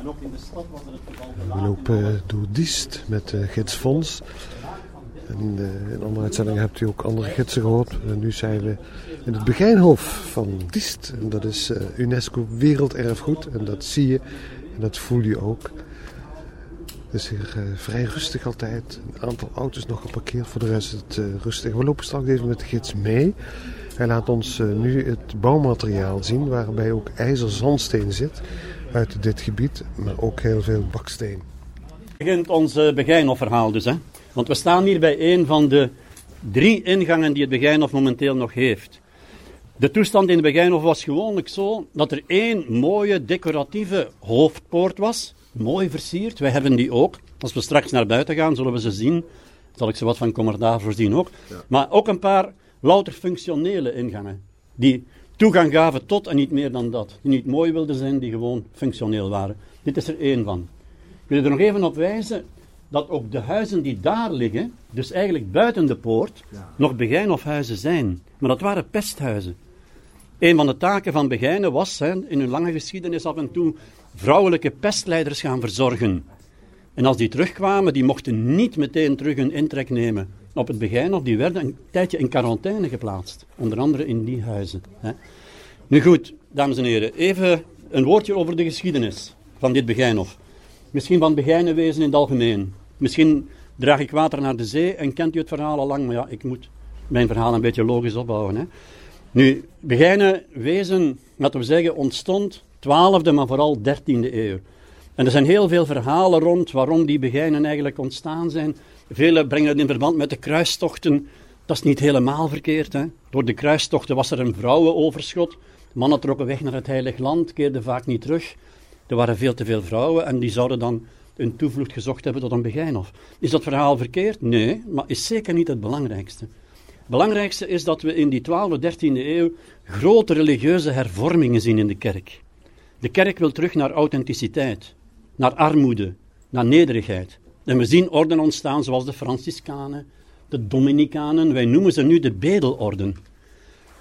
En ook in de stad was er het geval We lopen door Diest met de gids Fons. En uh, in andere uitzendingen hebt u ook andere gidsen gehoord. En nu zijn we in het Begijnhof van Diest. En dat is uh, UNESCO Werelderfgoed. En dat zie je en dat voel je ook. Het is hier uh, vrij rustig altijd. Een aantal auto's nog geparkeerd. Voor de rest is het rustig. We lopen straks even met de gids mee. Hij laat ons nu het bouwmateriaal zien. Waarbij ook ijzerzandsteen zit. Uit dit gebied. Maar ook heel veel baksteen. begint ons Begijnhof-verhaal dus. Hè? Want we staan hier bij een van de drie ingangen die het Begijnhof momenteel nog heeft. De toestand in het Begijnhof was gewoonlijk zo dat er één mooie decoratieve hoofdpoort was, mooi versierd. Wij hebben die ook. Als we straks naar buiten gaan, zullen we ze zien. Zal ik ze wat van commentaar voorzien ook. Ja. Maar ook een paar louter functionele ingangen. Die toegang gaven tot en niet meer dan dat. Die niet mooi wilden zijn, die gewoon functioneel waren. Dit is er één van. Ik wil er nog even op wijzen dat ook de huizen die daar liggen, dus eigenlijk buiten de poort, ja. nog Begijnhofhuizen zijn. Maar dat waren pesthuizen. Een van de taken van Begijnen was hè, in hun lange geschiedenis af en toe vrouwelijke pestleiders gaan verzorgen. En als die terugkwamen, die mochten niet meteen terug hun intrek nemen op het Begijnhof. Die werden een tijdje in quarantaine geplaatst. Onder andere in die huizen. Hè. Nu goed, dames en heren, even een woordje over de geschiedenis van dit Begijnhof. Misschien van Begijnenwezen in het algemeen. Misschien draag ik water naar de zee en kent u het verhaal al lang, maar ja, ik moet mijn verhaal een beetje logisch opbouwen. Hè. Nu, Begijnen wezen, laten we zeggen, ontstond 12e, maar vooral 13e eeuw. En er zijn heel veel verhalen rond waarom die Begijnen eigenlijk ontstaan zijn. Velen brengen het in verband met de kruistochten. Dat is niet helemaal verkeerd. Hè? Door de kruistochten was er een vrouwenoverschot. Mannen trokken weg naar het Heilig Land, keerden vaak niet terug. Er waren veel te veel vrouwen en die zouden dan een toevlucht gezocht hebben tot een Begijnhof. Is dat verhaal verkeerd? Nee, maar is zeker niet het belangrijkste. Het belangrijkste is dat we in die 12e, 13e eeuw grote religieuze hervormingen zien in de kerk. De kerk wil terug naar authenticiteit, naar armoede, naar nederigheid. En we zien orden ontstaan zoals de Franciscanen, de Dominicanen, wij noemen ze nu de Bedelorden.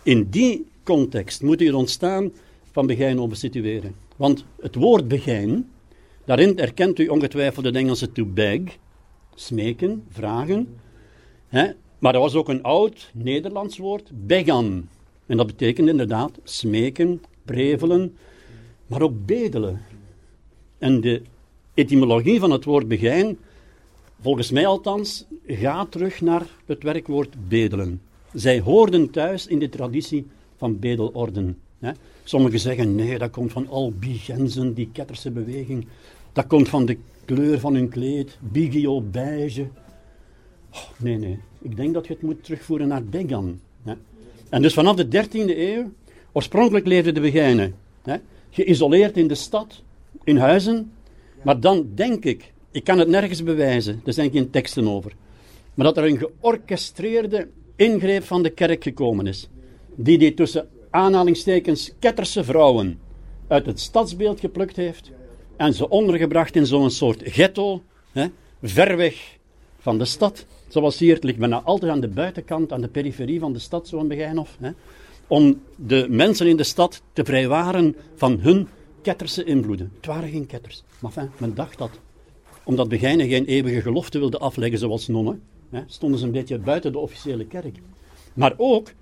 In die context moet het ontstaan van Begijn situeren. Want het woord Begijn Daarin herkent u ongetwijfeld het Engelse to beg, smeken, vragen. Hè? Maar er was ook een oud Nederlands woord, began. En dat betekent inderdaad smeken, prevelen, maar ook bedelen. En de etymologie van het woord begijn, volgens mij althans, gaat terug naar het werkwoord bedelen. Zij hoorden thuis in de traditie van bedelorden. Hè? Sommigen zeggen nee, dat komt van albigensen, die ketterse beweging. Dat komt van de kleur van hun kleed, bigio beige. Oh, nee, nee. Ik denk dat je het moet terugvoeren naar Began. Hè. En dus vanaf de 13e eeuw, oorspronkelijk leefden de Begijnen, hè, geïsoleerd in de stad, in huizen. Maar dan denk ik, ik kan het nergens bewijzen, er zijn geen teksten over, maar dat er een georchestreerde ingreep van de kerk gekomen is, die die tussen aanhalingstekens ketterse vrouwen uit het stadsbeeld geplukt heeft en ze ondergebracht in zo'n soort ghetto, hè, ver weg van de stad. Zoals hier, het ligt bijna altijd aan de buitenkant, aan de periferie van de stad, zo'n Begijnhof. Hè, om de mensen in de stad te vrijwaren van hun ketterse invloeden. Het waren geen ketters, maar enfin, men dacht dat. Omdat Begijnen geen eeuwige gelofte wilde afleggen zoals nonnen, hè, stonden ze een beetje buiten de officiële kerk. Maar ook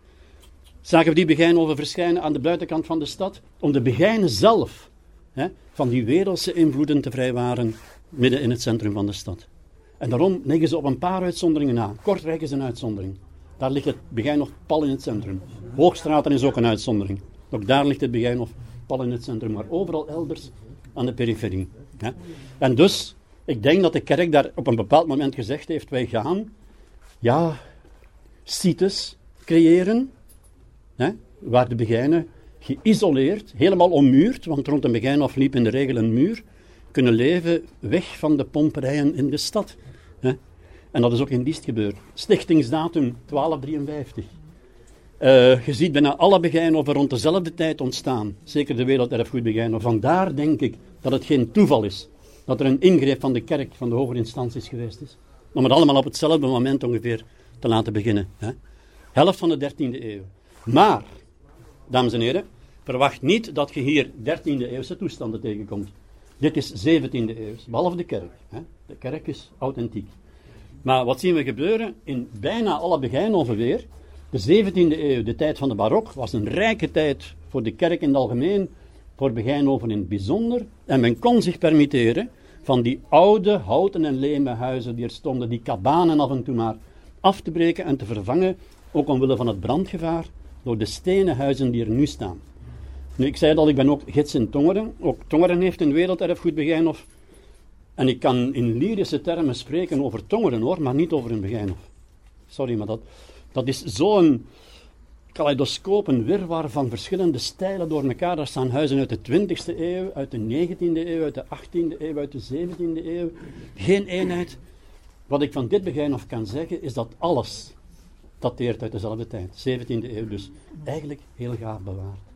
zagen we die Begijnhoven verschijnen aan de buitenkant van de stad, om de Begijnen zelf hè, van die wereldse invloeden te vrijwaren midden in het centrum van de stad. En daarom leggen ze op een paar uitzonderingen na. Kortrijk is een uitzondering. Daar ligt het begin nog pal in het centrum. Hoogstraten is ook een uitzondering. Ook daar ligt het begin nog pal in het centrum, maar overal elders aan de periferie. En dus, ik denk dat de kerk daar op een bepaald moment gezegd heeft: wij gaan, ja, sites creëren, waar de begijnen geïsoleerd, helemaal ommuurd, want rond een Begijnhof liep in de regel een muur, kunnen leven weg van de pomperijen in de stad. En dat is ook in Diest gebeurd. Stichtingsdatum 1253. Eh, je ziet bijna alle Begijnhoven rond dezelfde tijd ontstaan. Zeker de werelderfgoed Begijnhof. Vandaar denk ik dat het geen toeval is dat er een ingreep van de kerk, van de hogere instanties geweest is. Om het allemaal op hetzelfde moment ongeveer te laten beginnen. Hè. Helft van de 13e eeuw. Maar, dames en heren, Verwacht niet dat je hier 13e eeuwse toestanden tegenkomt. Dit is 17e eeuw, behalve de kerk. Hè. De kerk is authentiek. Maar wat zien we gebeuren? In bijna alle Begijnhoven weer. De 17e eeuw, de tijd van de barok, was een rijke tijd voor de kerk in het algemeen, voor Begijnhoven in het bijzonder. En men kon zich permitteren van die oude houten en leme huizen die er stonden, die kabanen af en toe maar, af te breken en te vervangen, ook omwille van het brandgevaar, door de stenen huizen die er nu staan. Nu, ik zei dat ik ben ook gids in Tongeren. Ook Tongeren heeft een werelderfgoed Begijnhof. En ik kan in lyrische termen spreken over Tongeren hoor, maar niet over een Begijnhof. Sorry, maar dat, dat is zo'n kaleidoscoop, een wirwar van verschillende stijlen door elkaar. Daar staan huizen uit de 20e eeuw, uit de 19e eeuw, uit de 18e eeuw, uit de 17e eeuw. Geen eenheid. Wat ik van dit Begijnhof kan zeggen, is dat alles dateert uit dezelfde tijd. 17e eeuw dus. Eigenlijk heel gaaf bewaard.